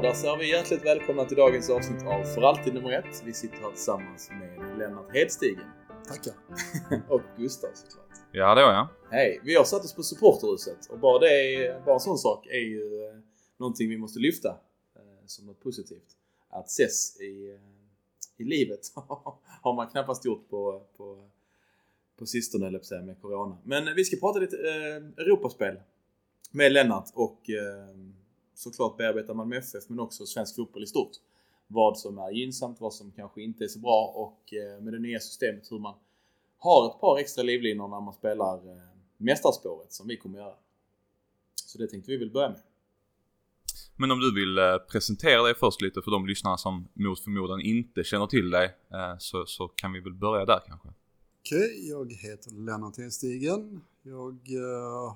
Bra, där säger vi hjärtligt välkomna till dagens avsnitt av För alltid nummer ett. Vi sitter här tillsammans med Lennart Hedstigen. Tackar. och Gustav såklart. Ja, det var jag. Hej! Vi har satt oss på supporterhuset och bara, det är, bara en sån sak är ju eh, någonting vi måste lyfta eh, som något positivt. Att ses i, eh, i livet har man knappast gjort på, på, på sistone, eller säga, med Corona. Men vi ska prata lite eh, Europaspel med Lennart och eh, såklart bearbeta Malmö FF men också svensk fotboll i stort. Vad som är gynnsamt, vad som kanske inte är så bra och eh, med det nya systemet hur man har ett par extra livlinor när man spelar eh, mästarspåret som vi kommer göra. Så det tänkte vi väl börja med. Men om du vill eh, presentera dig först lite för de lyssnare som mot förmodan inte känner till dig så, så kan vi väl börja där kanske. Okej, jag heter Lennart Enstigen. Jag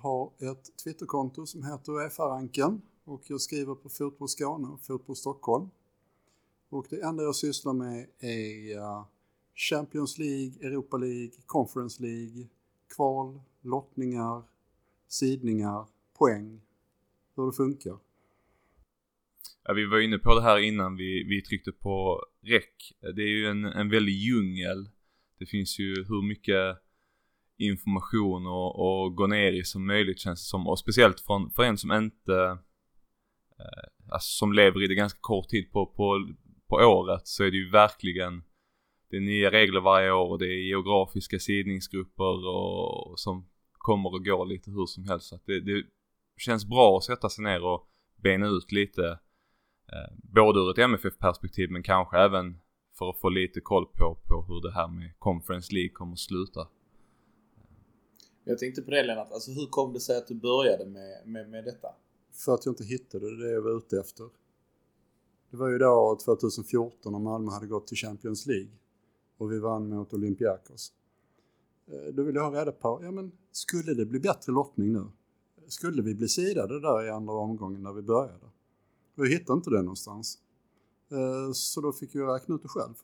har ett Twitterkonto som heter Uefa-ranken och jag skriver på Fotboll Skåne och Fotboll Stockholm. Och det enda jag sysslar med är eh, Champions League, Europa League, Conference League, kval, lottningar, sidningar, poäng, hur det funkar. Ja, vi var inne på det här innan vi, vi tryckte på räck. Det är ju en, en väldig djungel. Det finns ju hur mycket information och, och gå ner i som möjligt känns det som. Och speciellt från, för en som inte Eh, alltså som lever i det ganska kort tid på, på, på året så är det ju verkligen det är nya regler varje år och det är geografiska sidningsgrupper och, och som kommer och går lite hur som helst. Så att det, det känns bra att sätta sig ner och bena ut lite eh, både ur ett MFF-perspektiv men kanske även för att få lite koll på, på hur det här med Conference League kommer att sluta. Jag tänkte på det Lennart, alltså hur kom det sig att du började med, med, med detta? För att jag inte hittade det jag var ute efter. Det var ju då 2014 när Malmö hade gått till Champions League och vi vann mot Olympiakos. Eh, då ville jag ha reda på, ja men skulle det bli bättre lottning nu? Skulle vi bli sidade där i andra omgången när vi började? Och jag hittade inte det någonstans. Eh, så då fick jag räkna ut det själv.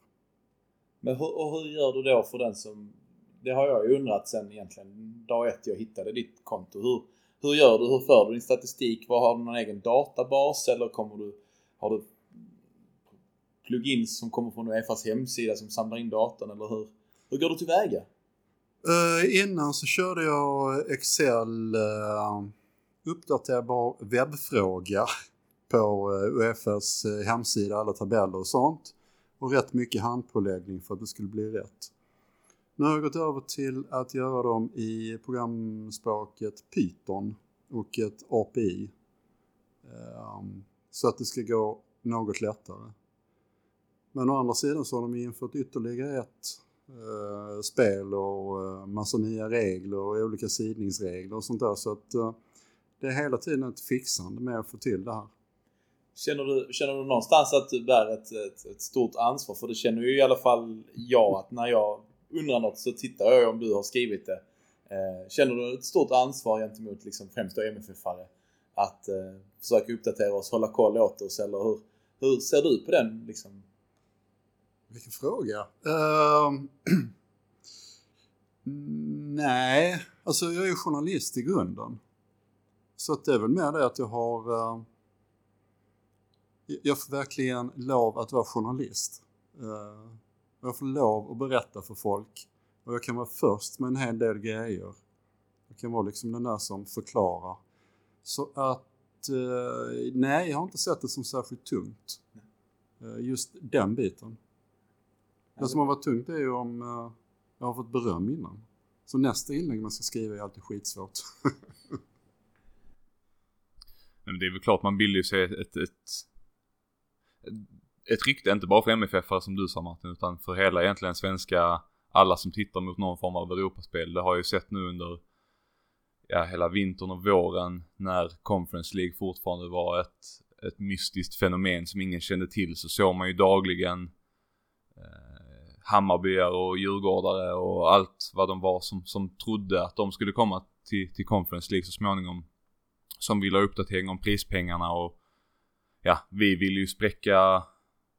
Men hur, och hur gör du då för den som... Det har jag ju undrat sen egentligen dag ett jag hittade ditt konto. Hur, hur gör du? Hur för du din statistik? Vad har du någon egen databas eller kommer du, har du plugins som kommer från Uefas hemsida som samlar in datan eller hur, hur går du tillväga? Uh, innan så körde jag Excel uh, uppdaterbar webbfråga på eh, Uefas hemsida, alla tabeller och sånt. Och rätt mycket handpåläggning för att det skulle bli rätt. Nu har jag gått över till att göra dem i programspråket Python och ett API. Ehm, så att det ska gå något lättare. Men å andra sidan så har de infört ytterligare ett eh, spel och eh, massa nya regler och olika sidningsregler och sånt där. Så att eh, det är hela tiden ett fixande med att få till det här. Känner du, känner du någonstans att du bär ett, ett, ett, stort ansvar? För det känner ju i alla fall jag att när jag undrar något så tittar jag om du har skrivit det. Eh, känner du ett stort ansvar gentemot liksom främst då MFF-are att eh, försöka uppdatera oss, hålla koll åt oss eller hur, hur ser du på den liksom? Vilken fråga. Uh, nej, alltså jag är ju journalist i grunden. Så att det är väl mer det att jag har uh, jag får verkligen lov att vara journalist. Uh, jag får lov att berätta för folk. Och jag kan vara först med en hel del grejer. Jag kan vara liksom den där som förklarar. Så att, eh, nej, jag har inte sett det som särskilt tungt. Eh, just den biten. Det som har varit tungt är ju om eh, jag har fått beröm innan. Så nästa inlägg man ska skriva är alltid skitsvårt. Men det är väl klart man bildar ju sig ett, ett, ett ett rykte, inte bara för MFF som du sa Martin, utan för hela egentligen svenska, alla som tittar mot någon form av Europaspel. Det har jag ju sett nu under, ja, hela vintern och våren när Conference League fortfarande var ett, ett mystiskt fenomen som ingen kände till så såg man ju dagligen eh, Hammarbyare och Djurgårdare och allt vad de var som, som trodde att de skulle komma till, till Conference League så småningom. Som ville ha uppdatering om prispengarna och ja, vi ville ju spräcka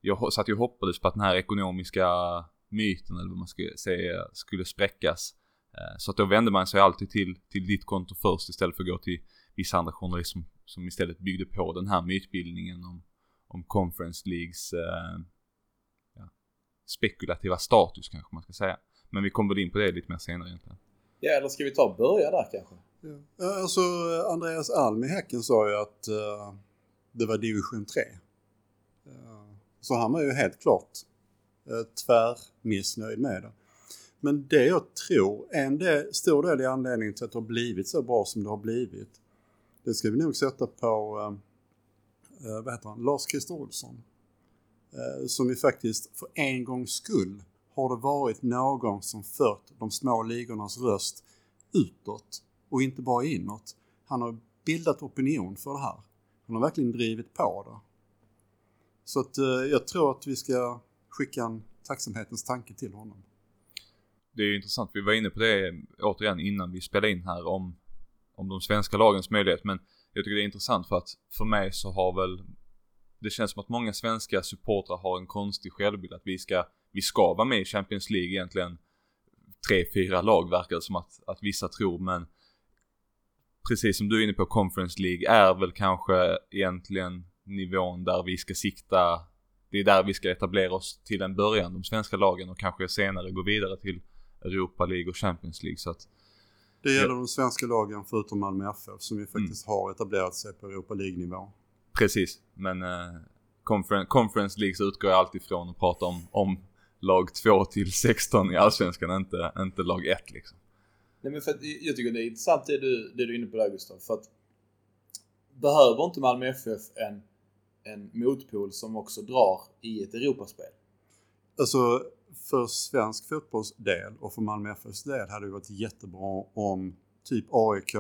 jag satt ju och hoppades på att den här ekonomiska myten eller vad man ska säga skulle spräckas. Eh, så att då vände man sig alltid till, till ditt konto först istället för att gå till vissa andra journalister som, som istället byggde på den här mytbildningen om, om Conference Leagues eh, ja, spekulativa status kanske man ska säga. Men vi kommer in på det lite mer senare egentligen. Ja, eller ska vi ta och börja där kanske? Ja. Alltså, Andreas Alm i Häcken sa ju att uh, det var division 3. Uh, så han var ju helt klart eh, tvärmissnöjd med det. Men det jag tror, en del, stor del i anledningen till att det har blivit så bra som det har blivit, det ska vi nog sätta på, eh, eh vad heter han, Lars-Christer Olsson. Eh, som ju faktiskt för en gångs skull har det varit någon som fört de små ligornas röst utåt och inte bara inåt. Han har bildat opinion för det här. Han har verkligen drivit på det. Så att eh, jag tror att vi ska skicka en tacksamhetens tanke till honom det är ju intressant, vi var inne på det eh, återigen innan vi spelade in här om, om de svenska lagens möjlighet. Men jag tycker det är intressant för att för mig så har väl det känns som att många svenska supportrar har en konstig självbild att vi ska, vi ska vara med i Champions League egentligen. Tre, fyra lag verkar det som att, att vissa tror men precis som du är inne på Conference League är väl kanske egentligen nivån där vi ska sikta det är där vi ska etablera oss till en början, de svenska lagen och kanske senare gå vidare till Europa League och Champions League. Så att, det gäller ja. de svenska lagen förutom Malmö FF som ju mm. faktiskt mm. har etablerat sig på Europa League-nivå. Precis, men eh, conference, conference League så utgår jag alltid från att prata om, om lag 2 till 16 i Allsvenskan, inte, inte lag 1 liksom. Nej men för att, jag tycker det är intressant det du, det du är inne på där Gustav, för att behöver inte Malmö FF en, en motpol som också drar i ett Europaspel? Alltså för svensk fotbolls del och för Malmö FFs del hade det varit jättebra om typ AIK,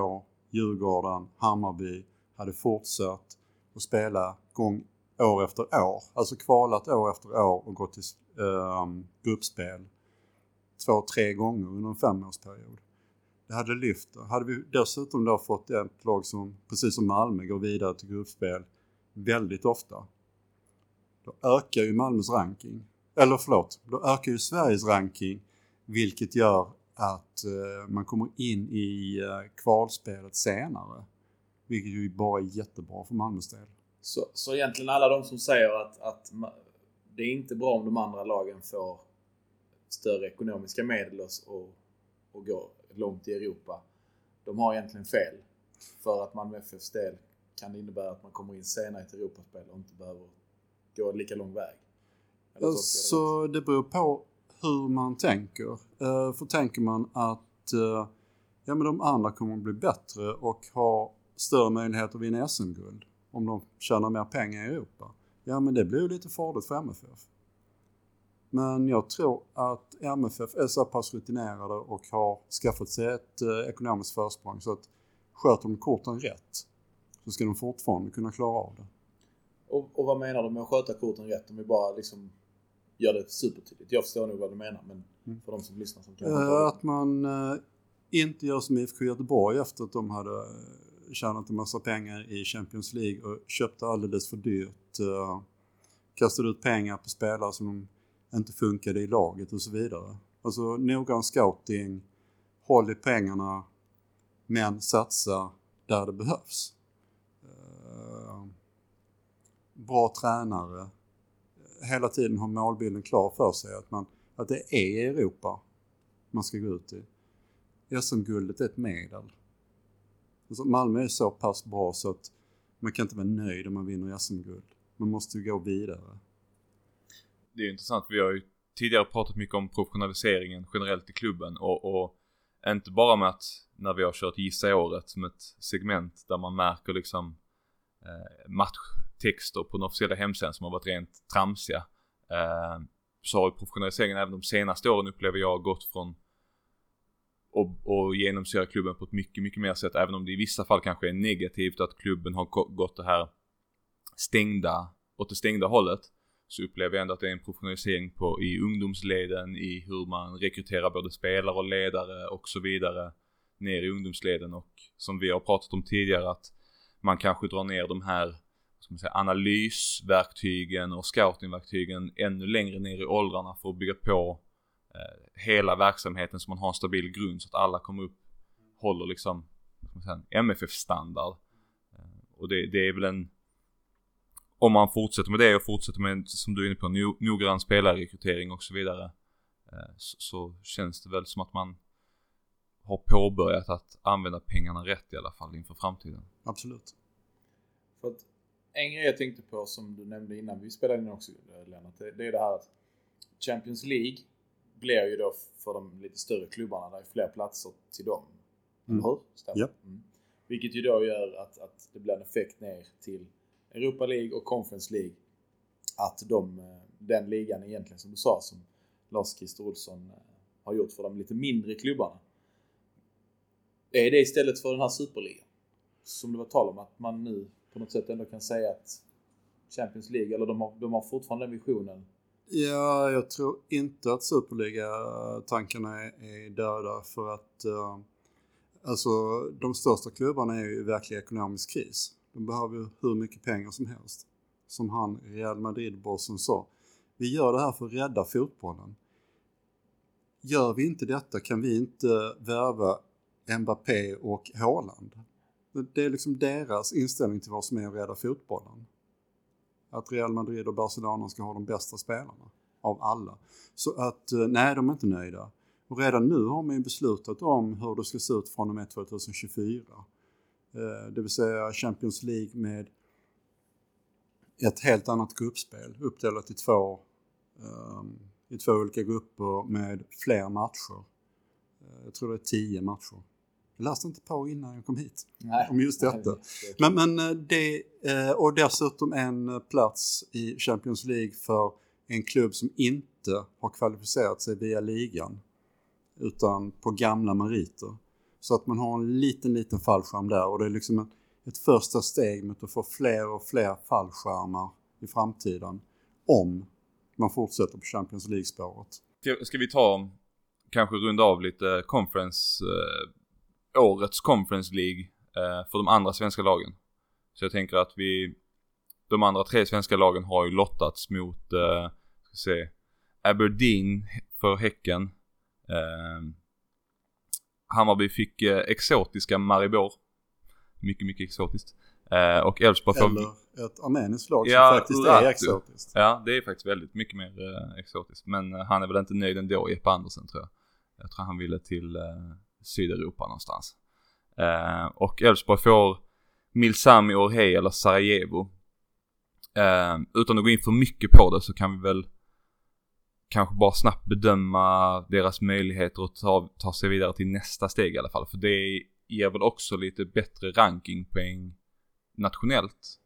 Djurgården, Hammarby hade fortsatt att spela gång år efter år. Alltså kvalat år efter år och gått till eh, gruppspel två, tre gånger under en femårsperiod. Det hade lyft det. Hade vi dessutom då fått ett lag som, precis som Malmö, går vidare till gruppspel väldigt ofta. Då ökar ju Malmös ranking eller förlåt, då ökar ju Sveriges ranking vilket gör att eh, man kommer in i eh, kvalspelet senare. Vilket ju bara är jättebra för Malmös del. Så, så egentligen alla de som säger att, att det är inte bra om de andra lagen får större ekonomiska medel och, och går långt i Europa. De har egentligen fel. För att Malmö FFs del kan det innebära att man kommer in senare i ett Europaspel och inte behöver gå lika lång väg. Så det beror på hur man tänker. Uh, för tänker man att uh, ja, men de andra kommer att bli bättre och ha större möjligheter att vinna SM-guld om de tjänar mer pengar i Europa. Ja men det blir ju lite farligt för MFF. Men jag tror att MFF är så pass rutinerade och har skaffat sig ett eh, ekonomiskt försprång så att sköter de korten rätt så ska de fortfarande kunna klara av det. Och, och vad menar du med att sköta korten rätt? Om vi bara liksom gör det supertydligt. Jag förstår nog vad du menar men mm. för de som lyssnar som kan uh, Att man uh, inte gör som IFK Göteborg efter att de hade uh, tjänat en massa pengar i Champions League och köpte alldeles för dyrt. Uh, kastade ut pengar på spelare som inte funkade i laget och så vidare. Alltså noggrann scouting, håll i pengarna men satsa där det behövs bra tränare, eh, hela tiden ha målbilden klar för sig. Att, man, att det är Europa man ska gå ut i. SM-guldet är ett medel. Alltså Malmö är så pass bra så att man kan inte vara nöjd om man vinner SM-guld. Man måste ju gå vidare. Det är intressant. Vi har ju tidigare pratat mycket om professionaliseringen generellt i klubben och, och inte bara med att när vi har kört Gissa året som ett segment där man märker liksom eh, match texter på den officiella hemsidan som har varit rent tramsiga. Eh, så har professionaliseringen även de senaste åren upplever jag gått från och, och genomsyra klubben på ett mycket, mycket mer sätt. Även om det i vissa fall kanske är negativt att klubben har gått det här stängda, åt det stängda hållet. Så upplever jag ändå att det är en professionalisering på, i ungdomsleden, i hur man rekryterar både spelare och ledare och så vidare. Ner i ungdomsleden och som vi har pratat om tidigare att man kanske drar ner de här ska man säga, analysverktygen och scoutingverktygen ännu längre ner i åldrarna för att bygga på eh, hela verksamheten så man har en stabil grund så att alla kommer upp, håller liksom, MFF-standard. Eh, och det, det, är väl en, om man fortsätter med det och fortsätter med, som du är inne på, no, noggrann spelarrekrytering och så vidare. Eh, så, så, känns det väl som att man har påbörjat att använda pengarna rätt i alla fall inför framtiden. Absolut. För att en grej jag tänkte på som du nämnde innan vi spelade in också Lennart, det, är det här att Champions League blir ju då för de lite större klubbarna, där är fler platser till dem. Mm. Eller hur? Stämmer. Mm. Vilket ju då gör att, att det blir en effekt ner till Europa League och Conference League. Att de, eh, den ligan egentligen som du sa, som Lars-Christer Olsson eh, har gjort för de lite mindre klubbarna. Är det istället för den här superligan? Som det var tal om, att man nu på något sätt ändå kan säga att Champions League, eller de har, de har fortfarande den visionen. Ja, jag tror inte att Superliga-tankarna är, är döda för att uh, alltså de största klubbarna är ju i verklig ekonomisk kris. De behöver ju hur mycket pengar som helst. Som han, Real Madrid-bossen sa. Vi gör det här för att rädda fotbollen. Gör vi inte detta kan vi inte värva Mbappé och Haaland. Det är liksom deras inställning till vad som är att rädda fotbollen. Att Real Madrid och Barcelona ska ha de bästa spelarna av alla. Så att eh, nej, de är inte nöjda. Och redan nu har man ju beslutat om hur det ska se ut från och med 2024. Eh, det vill säga Champions League med ett helt annat gruppspel uppdelat i två, ehm, i två olika grupper med fler matcher. Eh, jag tror det är tio matcher. Jag läste inte på innan jag kom hit Nej. om just detta. Men, men eh, det, och dessutom en plats i Champions League för en klubb som inte har kvalificerat sig via ligan utan på gamla meriter. Så att man har en liten, liten fallskärm där och det är liksom ett första steg mot att få fler och fler fallskärmar i framtiden om man fortsätter på Champions League-spåret. Ska, ska vi ta, kanske runda av lite conference, eh, årets conference League eh, för de andra svenska lagen. Så jag tänker att vi, de andra tre svenska lagen har ju lottats mot, eh, ska se, Aberdeen för Häcken. Eh, Hammarby fick eh, exotiska Maribor. Mycket, mycket exotiskt. Eh, och Elfsborg får... Eller ett armeniskt lag Ja, som faktiskt Uratu. är exotiskt. Ja, det är faktiskt väldigt mycket mer eh, exotiskt. Men eh, han är väl inte nöjd ändå, Jeppe Andersen tror jag. Jag tror han ville till eh, Sydeuropa någonstans. Eh, och Elfsborg får Milsami Orhei eller Sarajevo. Eh, utan att gå in för mycket på det så kan vi väl kanske bara snabbt bedöma deras möjligheter att ta, ta sig vidare till nästa steg i alla fall. För det ger väl också lite bättre rankingpoäng nationellt.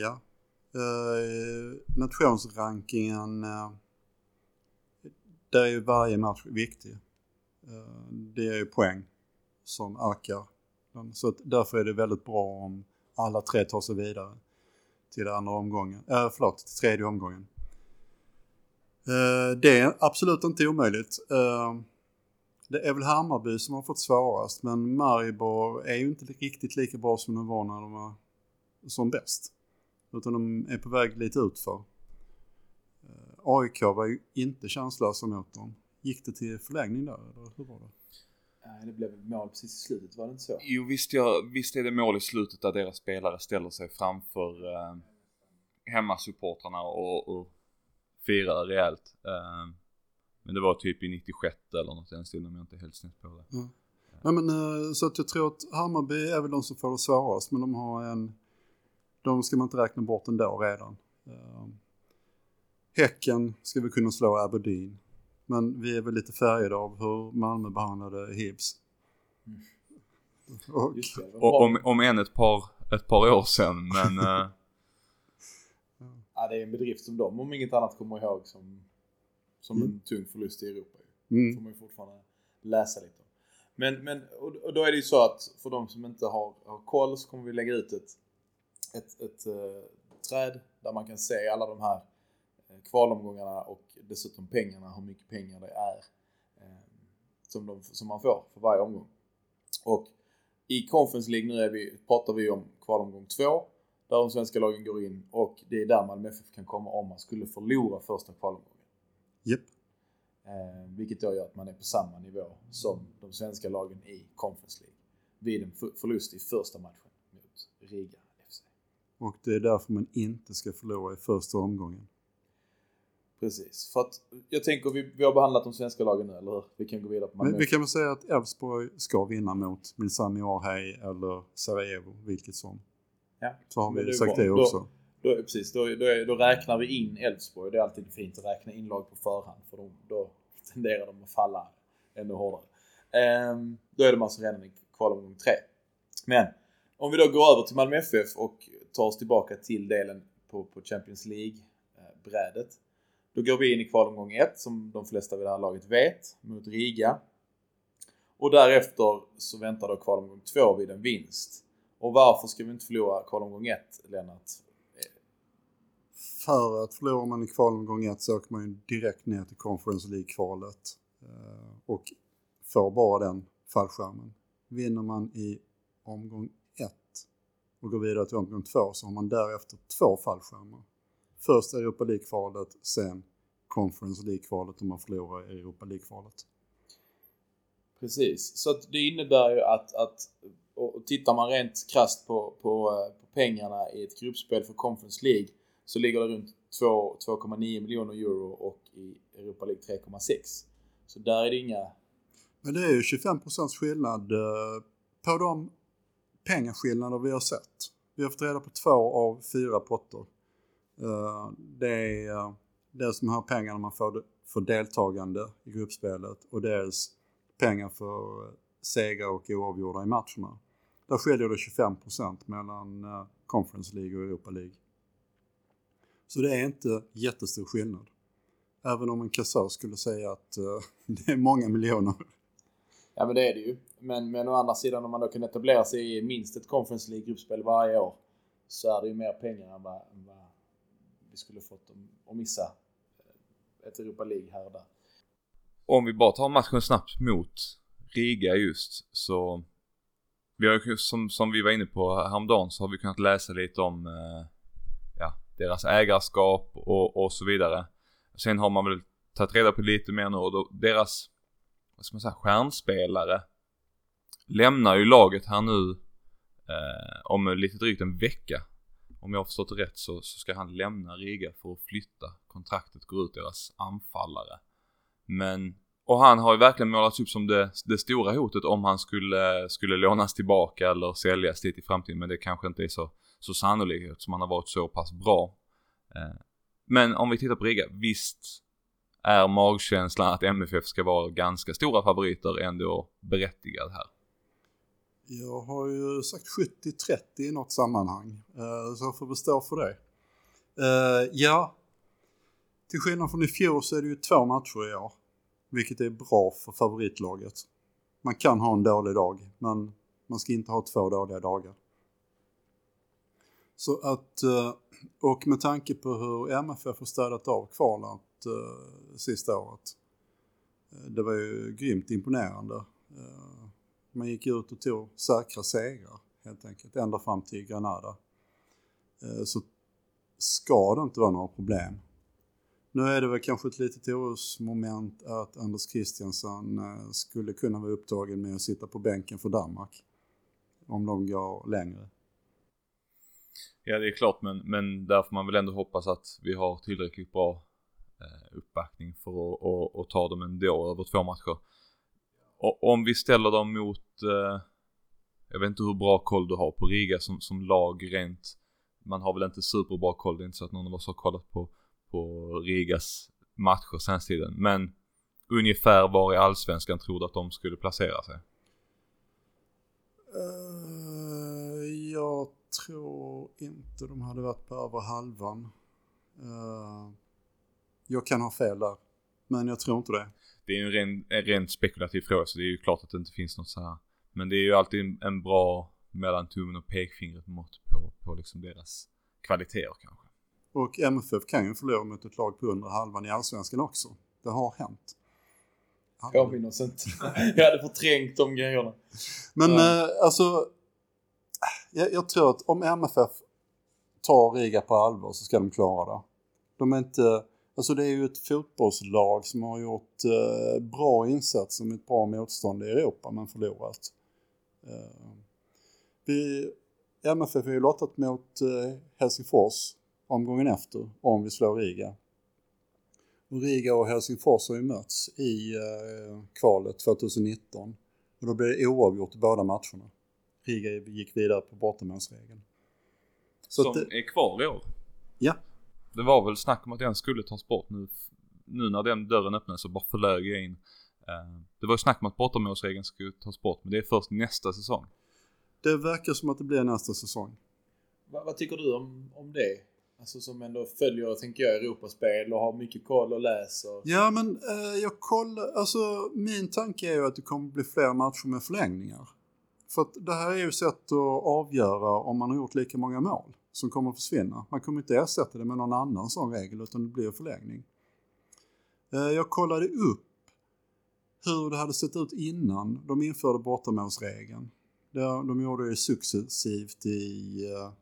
Ja. Uh, nationsrankingen, uh, där är ju varje match viktig. Eh, det är ju poäng som ökar. Så därför är det väldigt bra om alla tre tar sig vidare till andra omgången. Äh, förlåt, till tredje omgången. Uh, det är absolut inte omöjligt. Uh, det är väl Hammarby som har fått svårast men Maribor är ju inte riktigt lika bra som de var när de var som bäst. Utan de är på väg lite utför. Uh, AIK var ju inte chanslösa mot dem. Gick det till förlängning där eller hur var det? Nej, det blev mål precis i slutet, var det inte så? Jo, visst, ja, visst är det mål i slutet där deras spelare ställer sig framför eh, hemmasupportrarna och, och firar rejält. Eh, men det var typ i 96 eller något i den stilen om jag inte är helt snett på det. Ja. Nej, men, eh, så att jag tror att Hammarby är väl de som får det svårast men de har en... De ska man inte räkna bort ändå redan. Eh, Häcken ska vi kunna slå Aberdeen. Men vi är väl lite färgade av hur Malmö behandlade Hibs. Mm. Och, Och om, om än ett par, ett par år sedan, men eh, Ja, det är en bedrift som de om inget annat kommer ihåg som, som Mm. en tung förlust i Europa. ju. får mm, man ju fortfarande läsa lite om. Men, men och, och då är det ju så att för de som inte har, har koll så kommer vi lägga ut ett, ett, ett eh, träd där man kan se alla de här kvalomgångarna och dessutom pengarna, hur mycket pengar det är eh, som, de, som man får för varje omgång. Och i Conference League nu är vi, pratar vi om kvalomgång två där de svenska lagen går in och det är där Malmö FF kan komma om man skulle förlora första kvalomgången. Japp. Eh, vilket då gör att man är på samma nivå som de svenska lagen i Conference League. Vid en för- förlust i första matchen mot Riga FC. Och det är därför man inte ska förlora i första omgången. Precis. För att jag tänker, vi, vi har behandlat de svenska lagen nu, eller hur? Vi kan gå vidare på Malmö. Men vi kan väl säga att Elfsborg ska vinna mot Milsami Orhei eller Sarajevo, vilket som. Ja. Så har vi är sagt bra. det Då- också. Då, precis, då, då, då räknar vi in Elfsborg. Det är alltid fint att räkna in lag på förhand för de, då tenderar de att falla ännu hårdare. Ehm, då är de alltså redan i kvalomgång tre. Men om vi då går över till Malmö FF och tar oss tillbaka till delen på, på Champions League-brädet. Då går vi in i kvalomgång 1 som de flesta vid det här laget vet, mot Riga. Och därefter så väntar då kvalomgång 2 vid en vinst. Och varför ska vi inte förlora kvalomgång 1, Lennart? För att förlorar man i kvalomgång 1 så åker man ju direkt ner till Conference League-kvalet. Eh, och får bara den fallskärmen. Vinner man i omgång 1 och går vidare till omgång 2 så har man därefter två fallskärmar. Först Europa League-kvalet, sen Conference League-kvalet om man förlorar i Europa League-kvalet. Precis, så det innebär ju att, att och tittar man rent krasst på, på, på pengarna i ett gruppspel för Conference League så ligger det runt 2 2,9 miljoner euro och i Europa League 3,6. Så där är det inga... Men det är ju 25% skillnad eh, på de pengaskillnader vi har sett. Vi har fått reda på två av fyra potter. Eh, det är eh, dels de här pengarna man får för deltagande i gruppspelet och dels pengar för eh, segrar och oavgjorda i matcherna. Där skiljer det 25% mellan Conference League och Europa League. Så det är inte jättestor skillnad. Även om en kassör skulle säga att det är många miljoner. Ja men det är det ju. Men, men å andra sidan om man då kan etablera sig i minst ett Conference League-gruppspel varje år så är det ju mer pengar än vad, än vad vi skulle fått dem att missa eh, ett Europa League här och där. Om vi bara tar matchen snabbt mot Riga just så vi har ju som, som vi var inne på häromdagen så har vi kunnat läsa lite om eh, ja, deras ägarskap och, och så vidare. Sen har man väl tagit reda på lite mer nu och då, deras, vad ska man säga, stjärnspelare lämnar ju laget här nu eh, om lite drygt en vecka. Om jag har förstått det rätt så, så ska han lämna Riga för att flytta. Kontraktet går ut deras anfallare. Men, och han har ju verkligen målats upp som det, det stora hotet om han skulle, skulle lånas tillbaka eller säljas dit i framtiden. Men det kanske inte är så, så sannolikt som han har varit så pass bra. Eh, men om vi tittar på Riga, visst är magkänslan att MFF ska vara ganska stora favoriter ändå berättigad här. Jag har ju sagt 70-30 i något sammanhang, eh, så jag får väl stå för det. Eh, ja, till skillnad från i fjol så är det ju två matcher i år, vilket är bra för favoritlaget. Man kan ha en dålig dag, men man ska inte ha två dåliga dagar. Så att, eh, och med tanke på hur MFF har städat av kvalet sista året. Det var ju grymt imponerande. Man gick ut och tog säkra segrar helt enkelt, ända fram till Granada. Eh, så ska det inte vara några problem. Nu är det väl kanske ett litet orosmoment att Anders Christiansen eh, skulle kunna vara upptagen med att sitta på bänken för Danmark. Om de går längre. Ja det är klart men, men där får man väl ändå hoppas att vi har tillräckligt bra eh, uppbackning för att och, och ta dem ändå över två matcher. Och om vi ställer dem mot, eh, jag vet inte hur bra koll du har på Riga som, som lag rent. Man har väl inte superbra koll, det är inte så att någon av oss har kollat på, på Rigas matcher sen tiden. Men ungefär var i allsvenskan tror du att de skulle placera sig? Uh, jag tror inte de hade varit på över halvan. Uh, jag kan ha fel där, men jag tror inte det det är ju en ren, en rent spekulativ fråga så det är ju klart att det inte finns något så här. Men det är ju alltid en, en bra mellan tummen och pekfingret mått på, på liksom deras kvaliteter kanske. Och MFF kan ju förlora mot ett lag på under halvan i allsvenskan också. Det har hänt. Påminn oss inte. Jag hade förträngt de grejerna. Men Ja. eh, alltså, jag, jag tror att om MFF tar Riga på allvar så ska de klara det. De är inte, alltså det är ju ett fotbollslag som har gjort eh, bra insatser med ett bra motstånd i Europa men förlorat. Eh, vi, MFF har ju lottat mot eh, Helsingfors omgången efter om vi slår Riga. Och Riga och Helsingfors har ju mötts i eh, kvalet 2019 och då blev det oavgjort i båda matcherna. Riga gick vidare på bortamålsregeln. Som det, är kvar i år? Ja. Det var väl snack om att den skulle tas bort nu. Nu när den dörren öppnades så bara förlög jag in. Uh, det var ju snack om att bortamålsregeln skulle tas bort men det är först nästa säsong. Det verkar som att det blir nästa säsong. Vad, vad tycker du om, om det? Alltså som ändå följer, tänker jag, Europaspel och har mycket koll och läser. Ja men eh, jag kollar, alltså min tanke är ju att det kommer bli fler matcher med förlängningar. För att det här är ju sätt att avgöra om man har gjort lika många mål som kommer att försvinna. Man kommer inte ersätta det med någon annan sån regel utan det blir förlängning. Eh, jag kollade upp hur det hade sett ut innan de införde bortamålsregeln. De gjorde det successivt i, eh,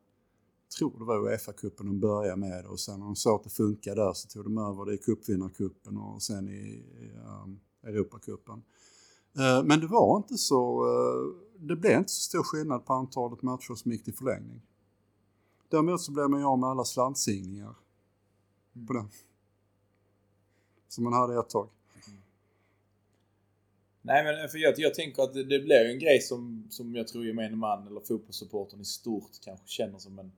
tror det var Uefa-cupen de började med och sen när de såg att det funkade där så tog de över det i cupvinnarcupen och sen i, ehm, Europacupen. Eh, men det var inte så, det blev inte så stor skillnad på antalet matcher som gick till förlängning. Däremot så blev man ju av med alla slantsigningar på den. Som man hade ett tag. Nej men för jag, jag tänker att det, det blir en grej som, som jag tror gemene man eller fotbollssupporten i stort kanske känner som en...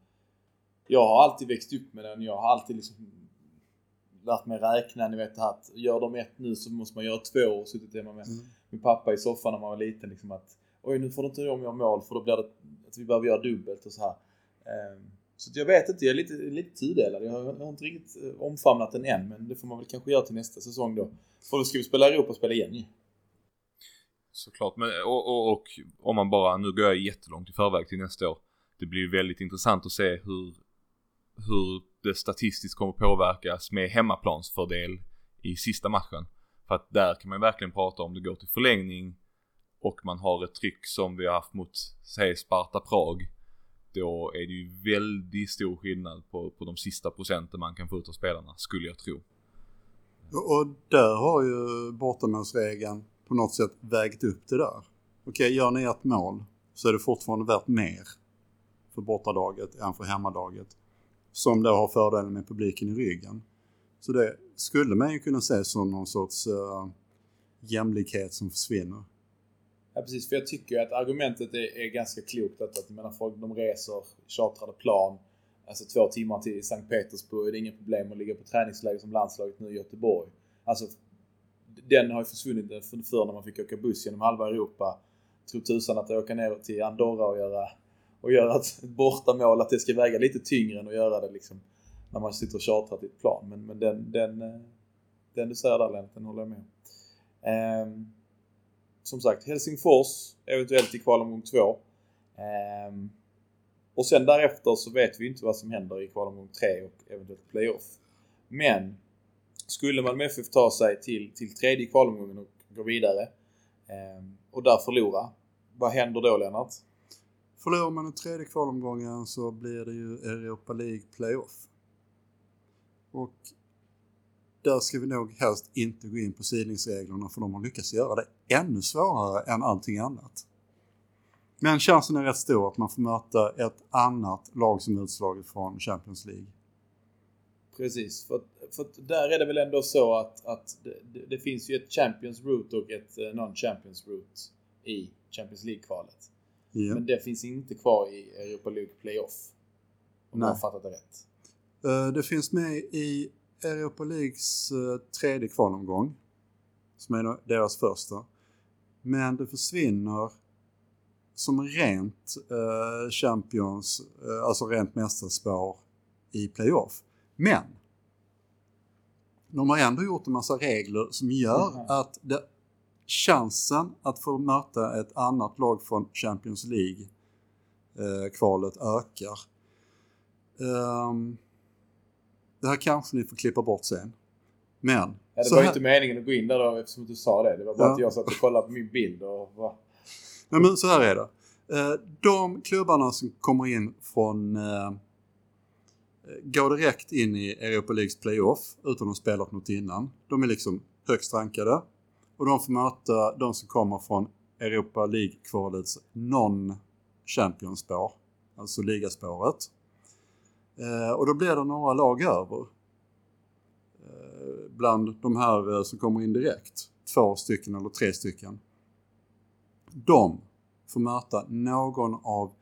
Jag har alltid växt upp med den. Jag har alltid liksom lärt mig räkna. Ni vet att gör de ett nu så måste man göra två och suttit hemma med mm. min pappa i soffan när man var liten. Liksom att oj nu får du inte om jag mål för då blir det att vi behöver göra dubbelt och så här. Um, så jag vet inte, jag är lite, lite tudelad. Jag har, inte riktigt eh, omfamnat den än men det får man väl kanske göra till nästa säsong då. För då ska vi spela Europaspel igen ju. Såklart, men och, och, och, om man bara, nu går jag jättelångt i förväg till nästa år. Det blir väldigt intressant att se hur, hur det statistiskt kommer påverkas med hemmaplansfördel i sista matchen. För att där kan man verkligen prata om det går till förlängning och man har ett tryck som vi har haft mot, säg Sparta Prag. Då är det ju väldigt stor skillnad på, på de sista procenten man kan få ut av spelarna, skulle jag tro. Och där har ju bortamålsregeln på något sätt vägt upp det där. Okej, gör ni ett mål så är det fortfarande värt mer för bortalaget än för hemmalaget. Som då har fördelen med publiken i ryggen. Så det skulle man ju kunna se som någon sorts uh, jämlikhet som försvinner. Ja precis, för jag tycker att argumentet är, är ganska klokt. Att, att menar, folk de reser chartrade plan, alltså två timmar till Sankt Petersburg. Det är inga problem att ligga på träningsläger som landslaget nu i Göteborg. Alltså den har ju försvunnit förr när man fick åka buss genom halva Europa. Tror tusan att åka ner till Andorra och göra, och göra ett bortamål, att det ska väga lite tyngre än att göra det liksom när man sitter och chartrar till ett plan. Men, men den, den, eh, den du säger där Lennart, den håller jag med om. Um, som sagt, Helsingfors eventuellt i kvalomgång 2. Um, ehm, och sen därefter så vet vi inte vad som händer i kvalomgång 3 och eventuellt playoff. Men skulle Malmö FF ta sig till, till tredje kvalomgången och gå vidare eh, och där förlora, vad händer då Lennart? Förlorar man den tredje kvalomgången så blir det ju Europa League Playoff. Och där ska vi nog helst inte gå in på sidningsreglerna för de har lyckats göra det ännu svårare än allting annat. Men chansen är rätt stor att man får möta ett annat lag som är utslaget från Champions League. Precis, för, för där är det väl ändå så att, att det, det finns ju ett Champions Route och ett eh, Non-Champions Route i Champions League-kvalet. Ja. Men det finns inte kvar i Europa League Playoff. Om Nej. jag har fattat det rätt. Uh, det finns med i Europa Leagues uh, tredje kvalomgång. Som är deras första. Men det försvinner som rent uh, Champions, alltså rent mästerspår i playoff. Men de har ändå gjort en massa regler som gör mm. att det, chansen att få möta ett annat lag från Champions League-kvalet eh, ökar. Um, det här kanske ni får klippa bort sen. Men... Ja, det var här... inte meningen att gå in där då eftersom du sa det. Det var bara ja. att jag satt och kollade på min bild och... Va? Nej men så här är det. Eh, de klubbarna som kommer in från eh, går direkt in i Europa Leagues playoff utan att ha spelat något innan. De är liksom högst rankade och de får möta de som kommer från Europa League-kvalets non-champion-spår. alltså ligaspåret. Eh, och då blir det några lag över. Bland de här eh, som kommer in direkt. Två stycken eller tre stycken. De får möta någon av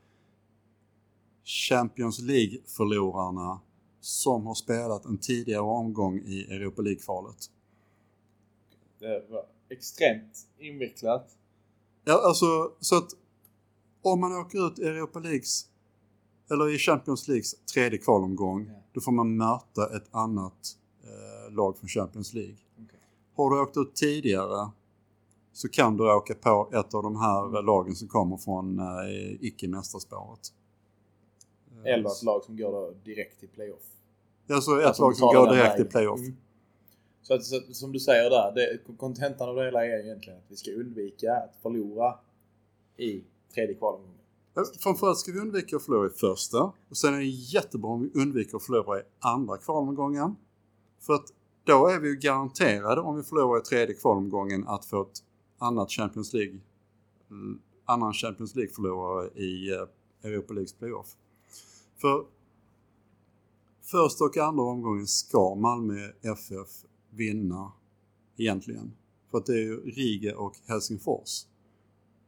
Champions League-förlorarna som har spelat en tidigare omgång i Europa League-kvalet. Det var extremt invecklat. Ja, alltså så att om man åker ut i Europa Leagues eller i Champions Leagues tredje kvalomgång, Ja. då får man möta ett annat lag från Champions League. Okej. Har du åkt ut tidigare så kan du åka på ett av de här eh, lagen som kommer från eh, icke-mästarspåret. Eh, Eller ett lag som går direkt till playoff. Alltså ett Alltså, lag som går direkt till playoff. Mm. Så, att, så som du säger där, det, kontentan av det hela är egentligen att vi ska undvika att förlora i tredje kvalomgången. Framförallt ska vi undvika att förlora i första. Och sen är det jättebra om vi undviker att förlora i andra kvalomgången. För att då är vi ju garanterade om vi förlorar i tredje kvalomgången att få ett annat Champions League eh, annan Champions League-förlorare i eh, Europa Leagues playoff. För första och andra omgången ska Malmö FF vinna egentligen. För att det är ju Riga och Helsingfors.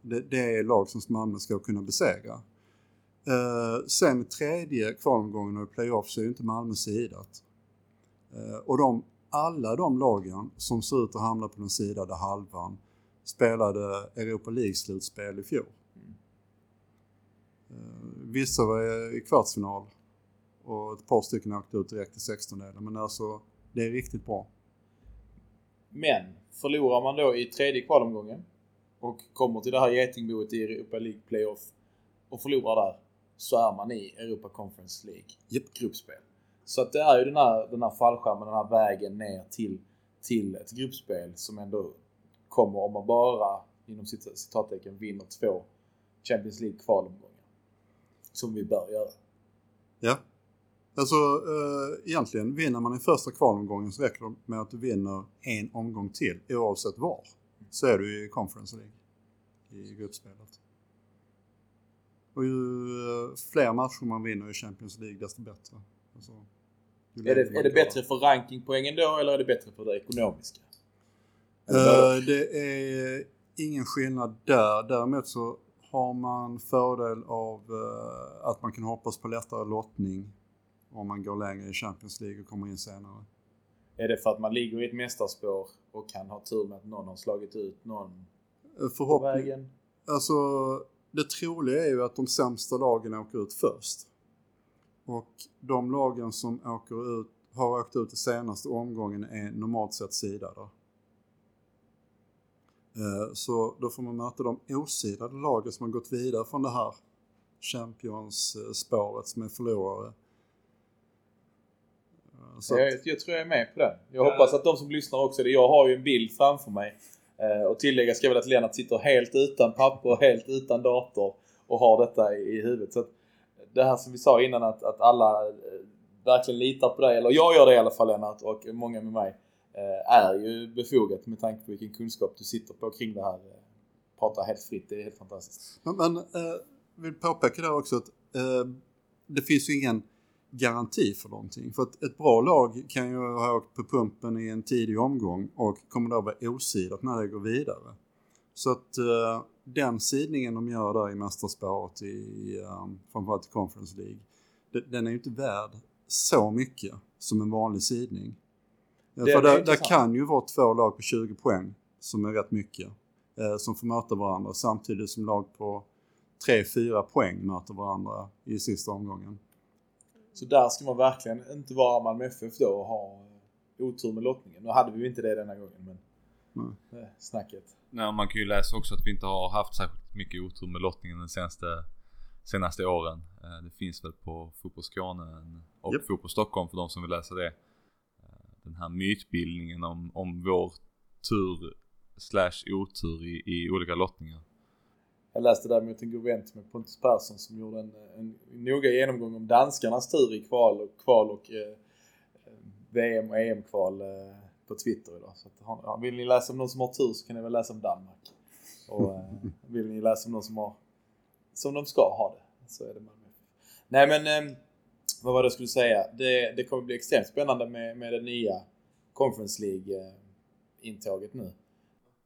Det, det är lag som Malmö ska kunna besegra. Eh, sen tredje kvalomgången och playoff så är ju inte Malmö sidat. Eh, och de, alla de lagen som ser ut att hamna på den sidade halvan spelade Europa League-slutspel i fjol. Eh, vissa var i kvartsfinal och ett par stycken åkte ut direkt i 16-delen. Men alltså, det är riktigt bra. Men förlorar man då i tredje kvalomgången och kommer till det här getingboet i Europa League Playoff och förlorar där så är man i Europa Conference League Japp. gruppspel. Så att det är ju den här, den här fallskärmen, den här vägen ner till, till ett gruppspel som ändå kommer om man bara inom cit- citattecken vinner två Champions League kvalomgångar. Som vi bör göra. Ja. Alltså eh, egentligen, vinner man i första kvalomgången så räcker det med att du vinner en omgång till oavsett var. Så är du i Conference League. I gruppspelet. Och ju eh, fler matcher man vinner i Champions League desto bättre. Alltså, Är det, är det bättre för rankingpoängen då eller är det bättre för det ekonomiska? Eh, det är ingen skillnad där. Däremot så har man fördel av eh, att man kan hoppas på lättare lottning om man går längre i Champions League och kommer in senare. Är det för att man ligger i ett mästarspår och kan ha tur med att någon har slagit ut någon Eh, på Förhoppning, vägen? alltså det troliga är ju att de sämsta lagen åker ut först. Och de lagen som åker ut, har åkt ut i senaste omgången är normalt sett sidade. Eh, Så då får man möta de osidade lagen som har gått vidare från det här Champions-spåret som är förlorare. Eh, Så Jag, att, jag tror jag är med på den. Jag hoppas att de som lyssnar också det. Jag har ju en bild framför mig. Eh, och tillägga ska väl att Lennart sitter helt utan papper, helt utan dator och har detta i, i huvudet. Så att det här som vi sa innan att, att alla eh, verkligen litar på dig, eller jag gör det i alla fall Lennart och många med mig, eh, är ju befogat med tanke på vilken kunskap du sitter på kring det här. Eh, prata helt fritt, det är helt fantastiskt. Men, men eh, vill påpeka där också att eh, det finns ju ingen garanti för någonting. För att ett bra lag kan ju ha åkt på pumpen i en tidig omgång och kommer då vara osidat när det går vidare. Så att eh, den sidningen de gör där i mästerspåret i eh, framförallt i Conference League, de, den är ju inte värd så mycket som en vanlig sidning. Eh, Det för där, där kan ju vara två lag på 20 poäng som är rätt mycket eh, som får möta varandra samtidigt som lag på 3-4 poäng möter varandra i sista omgången. Så där ska man verkligen inte vara Malmö FF då och ha otur med lottningen. Nu hade vi ju inte det denna gången men Nej. snacket. Nej, man kan ju läsa också att vi inte har haft särskilt mycket otur med lottningen de senaste, senaste åren. Eh, Det finns väl på Fotboll Skåne och Japp. Fotboll Stockholm för de som vill läsa det. Eh, Den här mytbildningen om, om vår tur slash otur i, i olika lottningar. Jag läste däremot en god vän med Pontus Persson som gjorde en, en noga genomgång om danskarnas tur i kval och, kval och eh, VM och EM-kval eh, på Twitter idag. Så att, ja, vill ni läsa om någon som har tur så kan ni väl läsa om Danmark. Och eh, vill ni läsa om någon som har som de ska ha det så är det Malmö. Nej men, eh, vad var det jag skulle säga? Det, det kommer bli extremt spännande med, med det nya Conference League-intåget nu.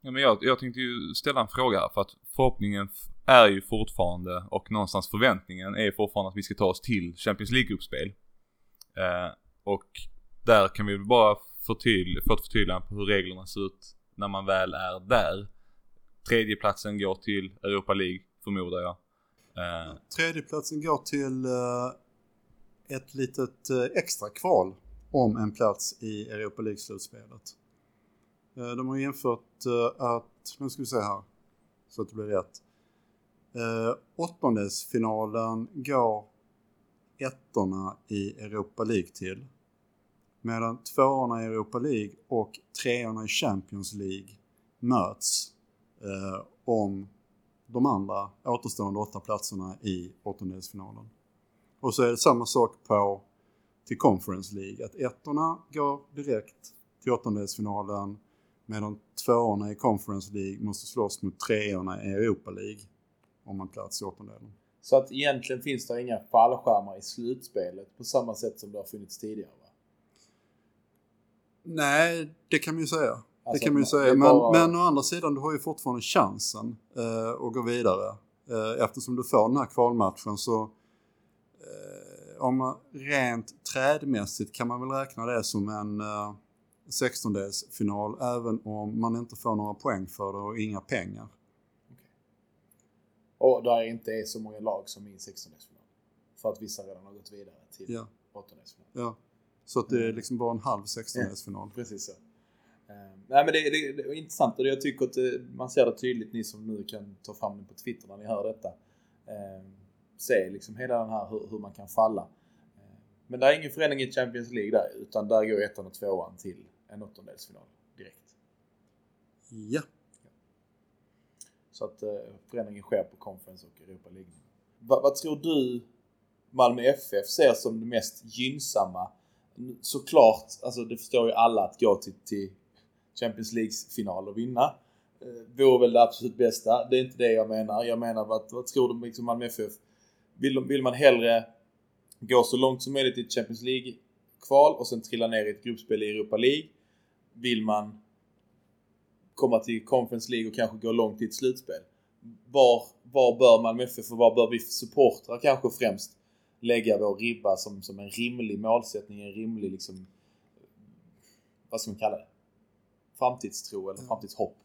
Ja, men jag, jag tänkte ju ställa en fråga här för att förhoppningen är ju fortfarande och någonstans förväntningen är fortfarande att vi ska ta oss till Champions League-gruppspel. Eh, och där kan vi bara förtydlig, fått förtydligande på hur reglerna ser ut när man väl är där. Tredjeplatsen går till Europa League förmodar jag. Eh. Tredjeplatsen går till eh, ett litet eh, extra kval om en plats i Europa League-slutspelet. Eh, de har infört eh, att, nu ska vi se här så att det blir rätt. Eh, åttondelsfinalen går ettorna i Europa League till. Medan tvåorna i Europa League och treorna i Champions League möts eh, om de andra återstående åtta platserna i åttondelsfinalen. Och så är det samma sak på till Conference League, att ettorna går direkt till åttondelsfinalen medan tvåorna i Conference League måste slåss mot treorna i Europa League om en plats i åttondelen. Så att egentligen finns det inga fallskärmar i slutspelet på samma sätt som det har funnits tidigare? Va? Nej, det kan man ju säga. Alltså, det kan man ju säga. Men, bara... men å andra sidan, du har ju fortfarande chansen eh, att gå vidare. Eh, eftersom du får den här kvalmatchen så eh, om man rent trädmässigt kan man väl räkna det som en eh, 16-delsfinal även om man inte får några poäng för det och inga pengar. Okay. Och där inte är så många lag som är i 16-delsfinal. För att vissa redan har gått vidare till ja. 8-delsfinal. Ja, så att det är mm. liksom bara en halv 16-delsfinal. Ja, precis så. Uh, nej men det, det, det är intressant och jag tycker att det, man ser det tydligt, ni som nu kan ta fram det på Twitter när ni hör detta. Uh, se liksom hela den här hur, hur man kan falla. Uh, men det är ingen förändring i Champions League där utan där går ettan och tvåan till en åttondelsfinal direkt. Ja. Så att eh, förändringen sker på Conference och Europa League. Va, vad tror du Malmö FF ser som det mest gynnsamma? Såklart, alltså det förstår ju alla att gå till, till Champions Leagues final och vinna. Eh, vore väl det absolut bästa. Det är inte det jag menar. Jag menar vad, vad tror du liksom Malmö FF? Vill, vill man hellre gå så långt som möjligt i Champions League kval och sen trilla ner i ett gruppspel i Europa League? vill man komma till Conference League och kanske gå långt i ett slutspel. Var, var bör Malmö FF och var bör vi supportrar kanske främst lägga vår ribba som, som en rimlig målsättning, en rimlig liksom, vad ska man kalla det? Framtidstro eller framtidshopp?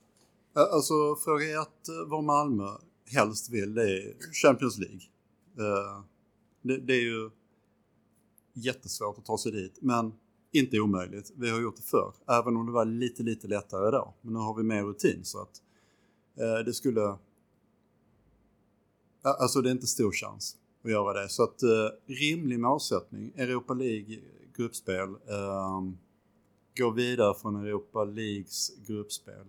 Alltså fråga ett vad Malmö helst vill det är Champions League. Eh, det, det är ju jättesvårt att ta sig dit men inte omöjligt. Vi har gjort det förr, även om det var lite, lite lättare då. Men nu har vi mer rutin så att eh, det skulle... Alltså det är inte stor chans att göra det. Så att eh, rimlig målsättning, Europa League gruppspel, eh, gå vidare från Europa Leagues gruppspel.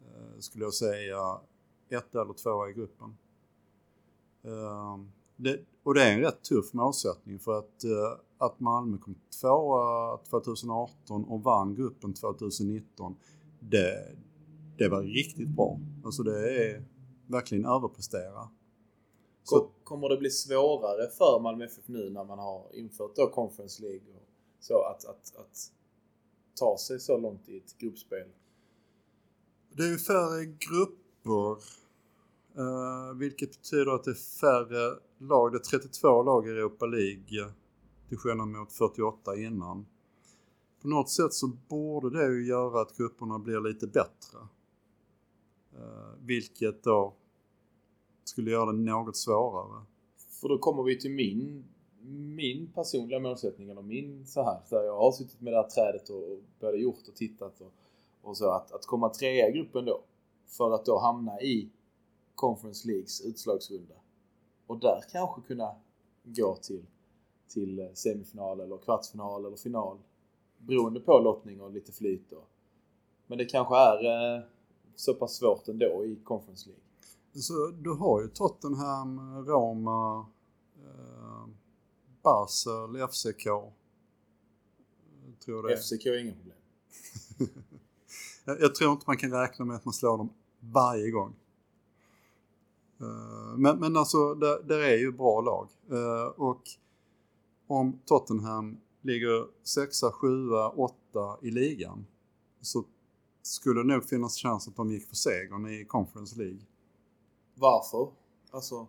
Eh, skulle jag säga ett eller två i gruppen. Eh, det, och det är en rätt tuff målsättning för att, eh, att Malmö kom tvåa 2018 och vann gruppen 2019. Det, det var riktigt bra. Alltså det är verkligen överprestera. Så, kommer det bli svårare för Malmö FF nu när man har infört då Conference League och så att, att, att ta sig så långt i ett gruppspel? Det är ju färre grupper Uh, vilket betyder att det är färre lag. Det är 32 lag i Europa League till skillnad mot 48 innan. På något sätt så borde det ju göra att grupperna blir lite bättre. Uh, vilket då skulle göra det något svårare. För då kommer vi till min, min personliga målsättning, eller min så här, där jag har suttit med det här trädet och både gjort och tittat och, och så, att, att komma trea i gruppen då. För att då hamna i Conference Leagues utslagsrunda. Och där kanske kunna gå till, till eh, semifinal eller kvartsfinal eller final. Beroende på lottning och lite flyt då. Men det kanske är eh, så pass svårt ändå i Conference League. Så du har ju Tottenham, Roma, eh, Basel, FCK. Tror det. FCK är inga problem. jag tror inte man kan räkna med att man slår dem varje gång. Eh, Men, men alltså, där, där är ju bra lag. Eh, Och om Tottenham ligger sexa, sjua, åtta i ligan så skulle det nog finnas chans att de gick för segern i Conference League. Varför? Alltså,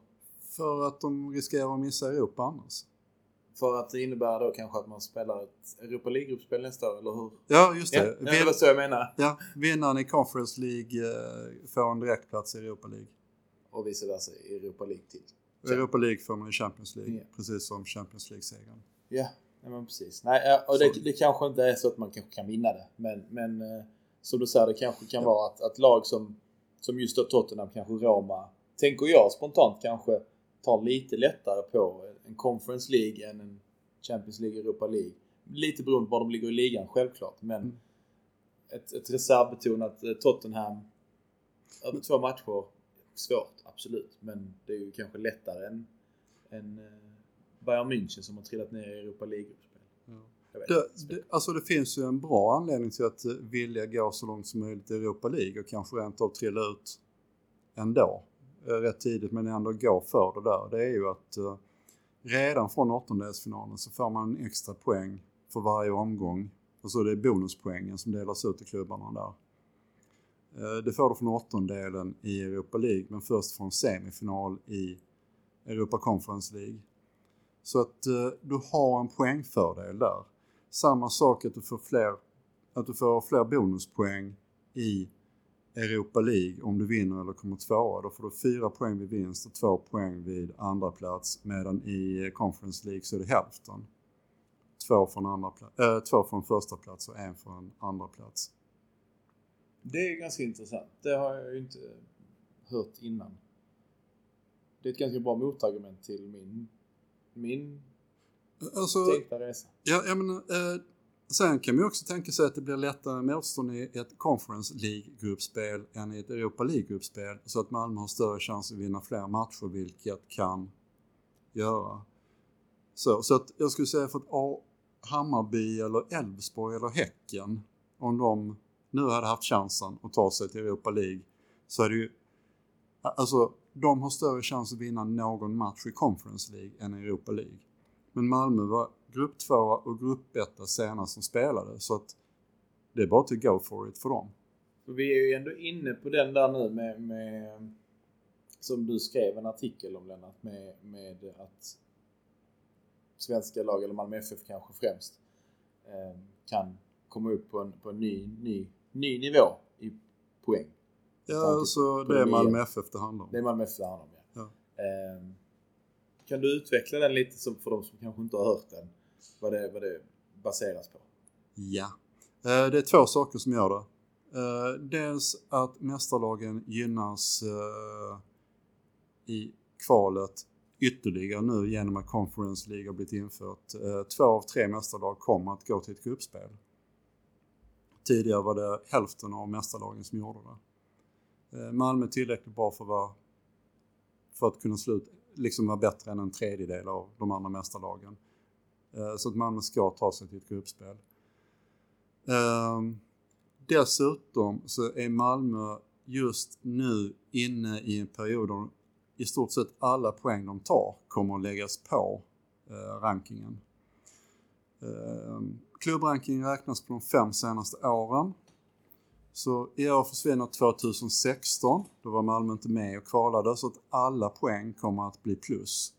För att de riskerar att missa Europa annars. för att det innebär då kanske att man spelar ett Europa League-gruppspel nästa år, eller hur? Ja, just Ja, det. ja, det var så jag menar. ja, vinnaren i Conference League eh, får en direktplats i Europa League. Och vice versa i Europa League till. Europa League får man i Champions League, Ja. precis som Champions League-segern. Ja, nej, men precis. Nej, ja, och det, det kanske inte är så att man kanske kan vinna det. Men, men eh, som du säger, det kanske kan vara att, att lag som, som just då Tottenham, kanske Roma, tänker jag spontant kanske tar lite lättare på en Conference League än en Champions League, Europa League. Lite beroende på var de ligger i ligan självklart. Men Mm. ett, ett reservbetonat eh, Tottenham över två matcher, svårt absolut. Men det är ju kanske lättare än, än eh, Bayern München som har trillat ner i Europa League-gruppspel. Det, det, alltså det finns ju en bra anledning till att eh, vilja gå så långt som möjligt i Europa League och kanske rent av trilla ut ändå. eh, Rätt tidigt men ändå gå för det där. Det är ju att eh, redan från åttondelsfinalen så får man en extra poäng för varje omgång. Och så är det bonuspoängen som delas ut till klubbarna där. Eh, Det får du från åttondelen i Europa League men först från semifinal i Europa Conference League. Så att eh, du har en poängfördel där. Samma sak att du får fler, att du får fler bonuspoäng i Europa League om du vinner eller kommer tvåa. Då får du fyra poäng vid vinst och två poäng vid andra plats medan i Conference League så är det hälften. Två från, andra äh, två från första plats och en från andra plats. Det är ganska intressant. Det har jag ju inte hört innan. Det är ett ganska bra motargument till min, min Alltså, tänkta resa. Ja, jag menar, eh, sen kan man ju också tänka sig att det blir lättare motstånd i ett Conference League-gruppspel än i ett Europa League-gruppspel så att Malmö har större chans att vinna fler matcher, vilket kan göra. Så, så att jag skulle säga för att A, Hammarby eller Elfsborg eller Häcken, om de nu hade haft chansen att ta sig till Europa League, så är det ju Alltså, de har större chans att vinna någon match i Conference League än i Europa League. Men Malmö var grupp 2 och grupp 1 senast som spelade så att det är bara till go for it för dem. För vi är ju ändå inne på den där nu med, med som du skrev en artikel om Lennart, med, med att svenska lag, eller Malmö FF kanske främst, eh, kan komma upp på en, på en ny, ny, ny nivå i poäng. Ja, tanke så på det är Malmö. FF det handlar om. Det är Malmö FF det handlar om, ja. Ja. Eh, kan du utveckla den lite för de som kanske inte har hört den? Vad det, vad det baseras på? Ja. Eh, det är två saker som gör det. Eh, dels att mästarlagen gynnas eh, i kvalet ytterligare nu genom att Conference League har blivit infört. Två av tre mästarlag kommer att gå till ett gruppspel. Tidigare var det hälften av mästarlagen som gjorde det. Malmö är tillräckligt bra för att, vara, för att kunna sluta, liksom vara bättre än en tredjedel av de andra mästarlagen. Eh, Så att Malmö ska ta sig till ett gruppspel. Ehm, dessutom så är Malmö just nu inne i en period där i stort sett alla poäng de tar kommer att läggas på eh, rankingen. Ehm, klubbrankingen räknas på de fem senaste åren. Så i år försvinner 2016, då var Malmö inte med och kvalade, så att alla poäng kommer att bli plus.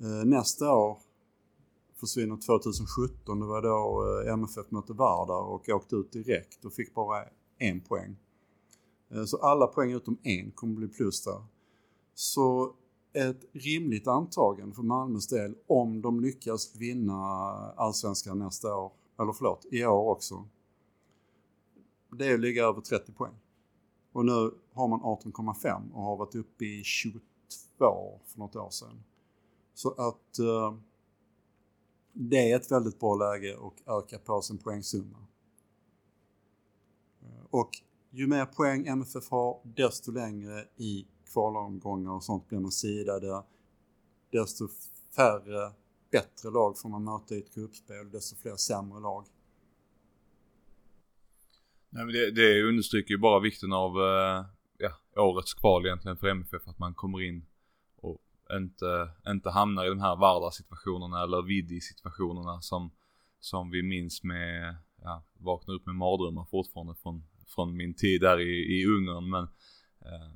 Eh, nästa år försvinner 2017. Det var då eh, MFF mötte Vardar och åkte ut direkt och fick bara en poäng. Eh, så alla poäng utom en kommer bli plus där. Så ett rimligt antagande för Malmös del om de lyckas vinna allsvenskan nästa år, eller förlåt, i år också. Det är att ligga över 30 poäng. Och nu har man 18,5 och har varit uppe i 22 för något år sedan. Så att eh, det är ett väldigt bra läge att öka på sin poängsumma. Eh, och ju mer poäng MFF har, desto längre i kvalomgångar och sånt blir man sidade. Desto färre bättre lag får man möta i ett gruppspel, desto fler sämre lag. Nej, men det, det understryker ju bara vikten av, eh, ja, årets kval egentligen för MFF att man kommer in och inte, inte hamnar i de här vardagssituationerna eller Vidi-situationerna som, som vi minns med, ja, vaknar upp med mardrömmar fortfarande från, från min tid där i, i Ungern men eh,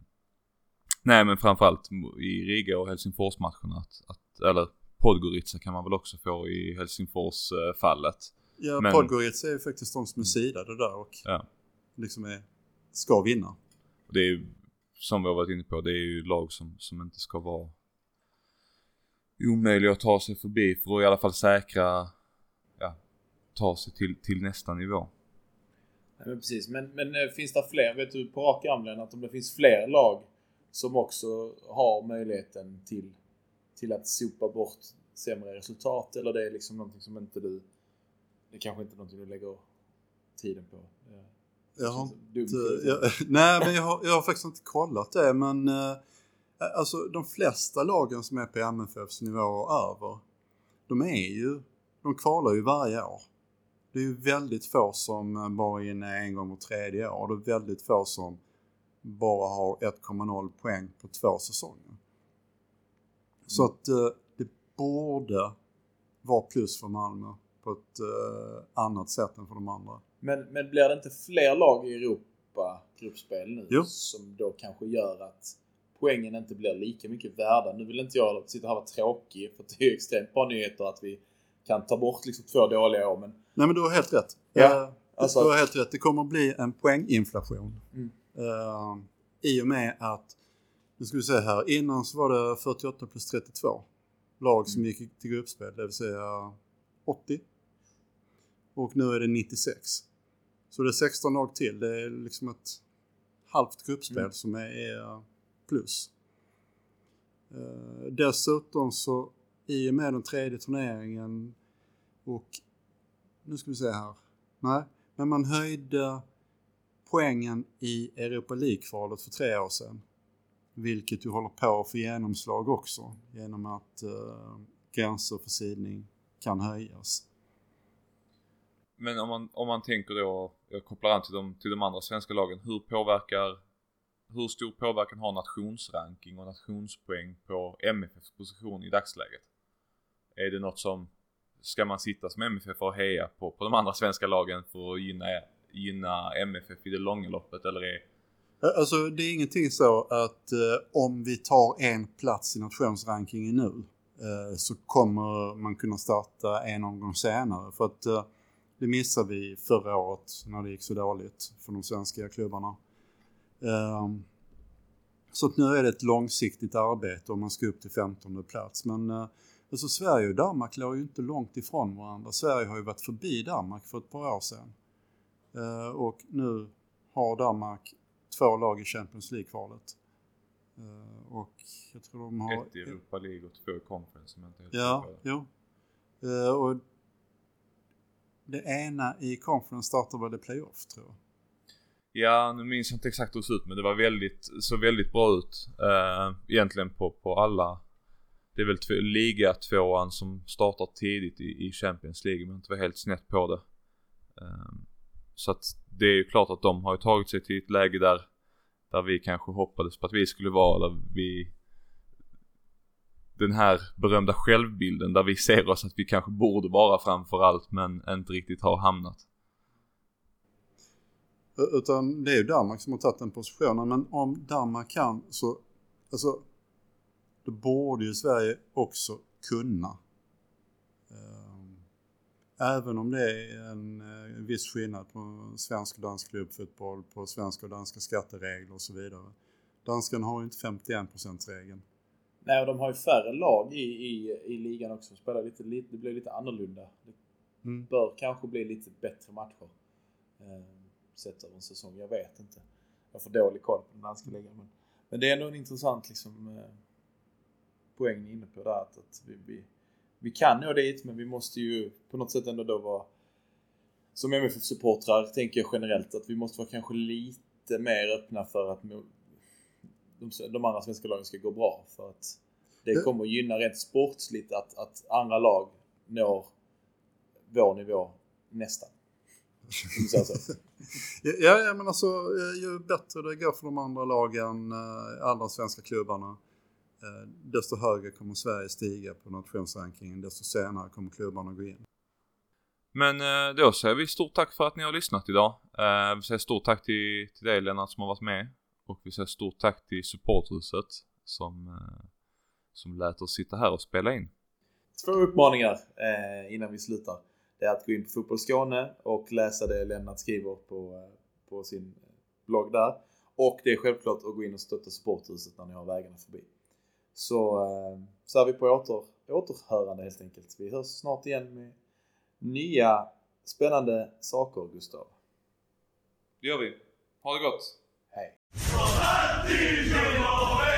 Nej men framförallt i Riga och Helsingforsmatcherna att, att, eller Podgorica kan man väl också få i Helsingfors-fallet. Eh, Ja, Men- Podgorica är ju faktiskt de som är sidade där och Ja. liksom är, ska vinna. Och det är ju, som vi har varit inne på, det är ju lag som, som inte ska vara omöjliga att ta sig förbi för att i alla fall säkra, ja, ta sig till, till nästa nivå. Nej, men precis. Men, men eh, finns det fler, vet du på rak arm Lennart, om det finns fler lag som också har möjligheten till, till att sopa bort sämre resultat eller det är liksom någonting som inte du, det är kanske inte någonting du lägger tiden på? Det Jag har inte, jag, nej, men jag har, jag har faktiskt inte kollat det men eh, alltså de flesta lagen som är på MFFs nivå och över de är ju, de kvalar ju varje år. Det är ju väldigt få som eh, bara är inne en gång var tredje år. Det är väldigt få som bara har 1,0 poäng på två säsonger. Så att eh, det borde vara plus för Malmö på ett eh, annat sätt än för de andra. Men, men blir det inte fler lag i Europa gruppspel nu Jo. som då kanske gör att poängen inte blir lika mycket värda? Nu vill inte jag sitta här och vara tråkig för det är ju extremt bra nyheter att vi kan ta bort liksom två dåliga år men Nej men du har helt rätt. Ja, Eh, alltså- du har helt rätt. Det kommer att bli en poänginflation. Mm. Eh, I och med att, nu ska vi se här, innan så var det 48 plus 32 lag som Mm. gick till gruppspel, det vill säga 80. Och nu är det 96. Så det är 16 lag till. Det är liksom ett halvt gruppspel Mm. som är, är plus. Eh, dessutom så i och med den tredje turneringen och nu ska vi se här. Nej, men man höjde poängen i Europa League-kvalet för tre år sedan. Vilket ju håller på att få genomslag också genom att eh, gränser för sidning kan höjas. Men om man, om man tänker då, jag kopplar an till de, till de andra svenska lagen, hur påverkar, hur stor påverkan har nationsranking och nationspoäng på MFFs position i dagsläget? Är det något som, ska man sitta som MFF och heja på, på de andra svenska lagen för att gynna, gynna MFF i det långa loppet eller är, Alltså det är ingenting så att eh, om vi tar en plats i nationsrankingen nu eh, så kommer man kunna starta en omgång senare. För att eh, det missade vi förra året när det gick så dåligt för de svenska klubbarna. Ehm, så nu är det ett långsiktigt arbete om man ska upp till 15 plats. Men eh, alltså Sverige och Danmark låg ju inte långt ifrån varandra. Sverige har ju varit förbi Danmark för ett par år sedan. Eh, och nu har Danmark två lag i Champions League-kvalet. Eh, och jag tror de har... ett i Europa League och två i Conference inte helt Ja, jo. Och det ena i Conference startar väl det playoff tror jag. Ja, nu minns jag inte exakt hur det såg ut men det var väldigt, så väldigt bra ut. Uh, egentligen på, på alla. Det är väl liga tvåan som startar tidigt i, i Champions League men inte var helt snett på det. Eh, så att det är ju klart att de har ju tagit sig till ett läge där, där vi kanske hoppades på att vi skulle vara, eller vi den här berömda självbilden där vi ser oss att vi kanske borde vara framför allt men inte riktigt har hamnat. Utan det är ju Danmark som har tagit den positionen. Men om Danmark kan så, alltså, då borde ju Sverige också kunna. Ehm, även om det är en en viss skillnad på svensk och dansk klubbfotboll, på svenska och danska skatteregler och så vidare. Danskarna har ju inte 51%-regeln. Nej, och de har ju färre lag i, i, i ligan också. Spelar lite, lite, det blir lite annorlunda. Det Mm. bör kanske bli lite bättre matcher. Eh, sett över en säsong. Jag vet inte. Jag får dålig koll på den danska ligan. Men, men det är ändå en intressant liksom, eh, poäng ni är inne på där. Att, att vi, vi, vi kan nå dit, men vi måste ju på något sätt ändå då vara som MFF-supportrar tänker jag generellt att vi måste vara kanske lite mer öppna för att de, de andra svenska lagen ska gå bra. För att det kommer gynna rent sportsligt att, att andra lag når vår nivå nästan. Ja, ja, men alltså eh, ju bättre det går för de andra lagen, eh, andra svenska klubbarna, eh, desto högre kommer Sverige stiga på nationsrankingen, desto senare kommer klubbarna gå in. Men då säger vi stort tack för att ni har lyssnat idag. Vi säger stort tack till, till dig Lennart som har varit med. Och vi säger stort tack till supporthuset som, eh, som lät oss sitta här och spela in. Två uppmaningar eh, innan vi slutar. Det är att gå in på Fotboll Skåne och läsa det Lennart skriver på, eh, på sin blogg där. Och det är självklart att gå in och stötta supporthuset när ni har vägarna förbi. Så, eh, så är vi på åter, återhörande helt enkelt. Vi hörs snart igen med nya spännande saker, Gustav. Det gör vi. Ha det gott! Hej! DJ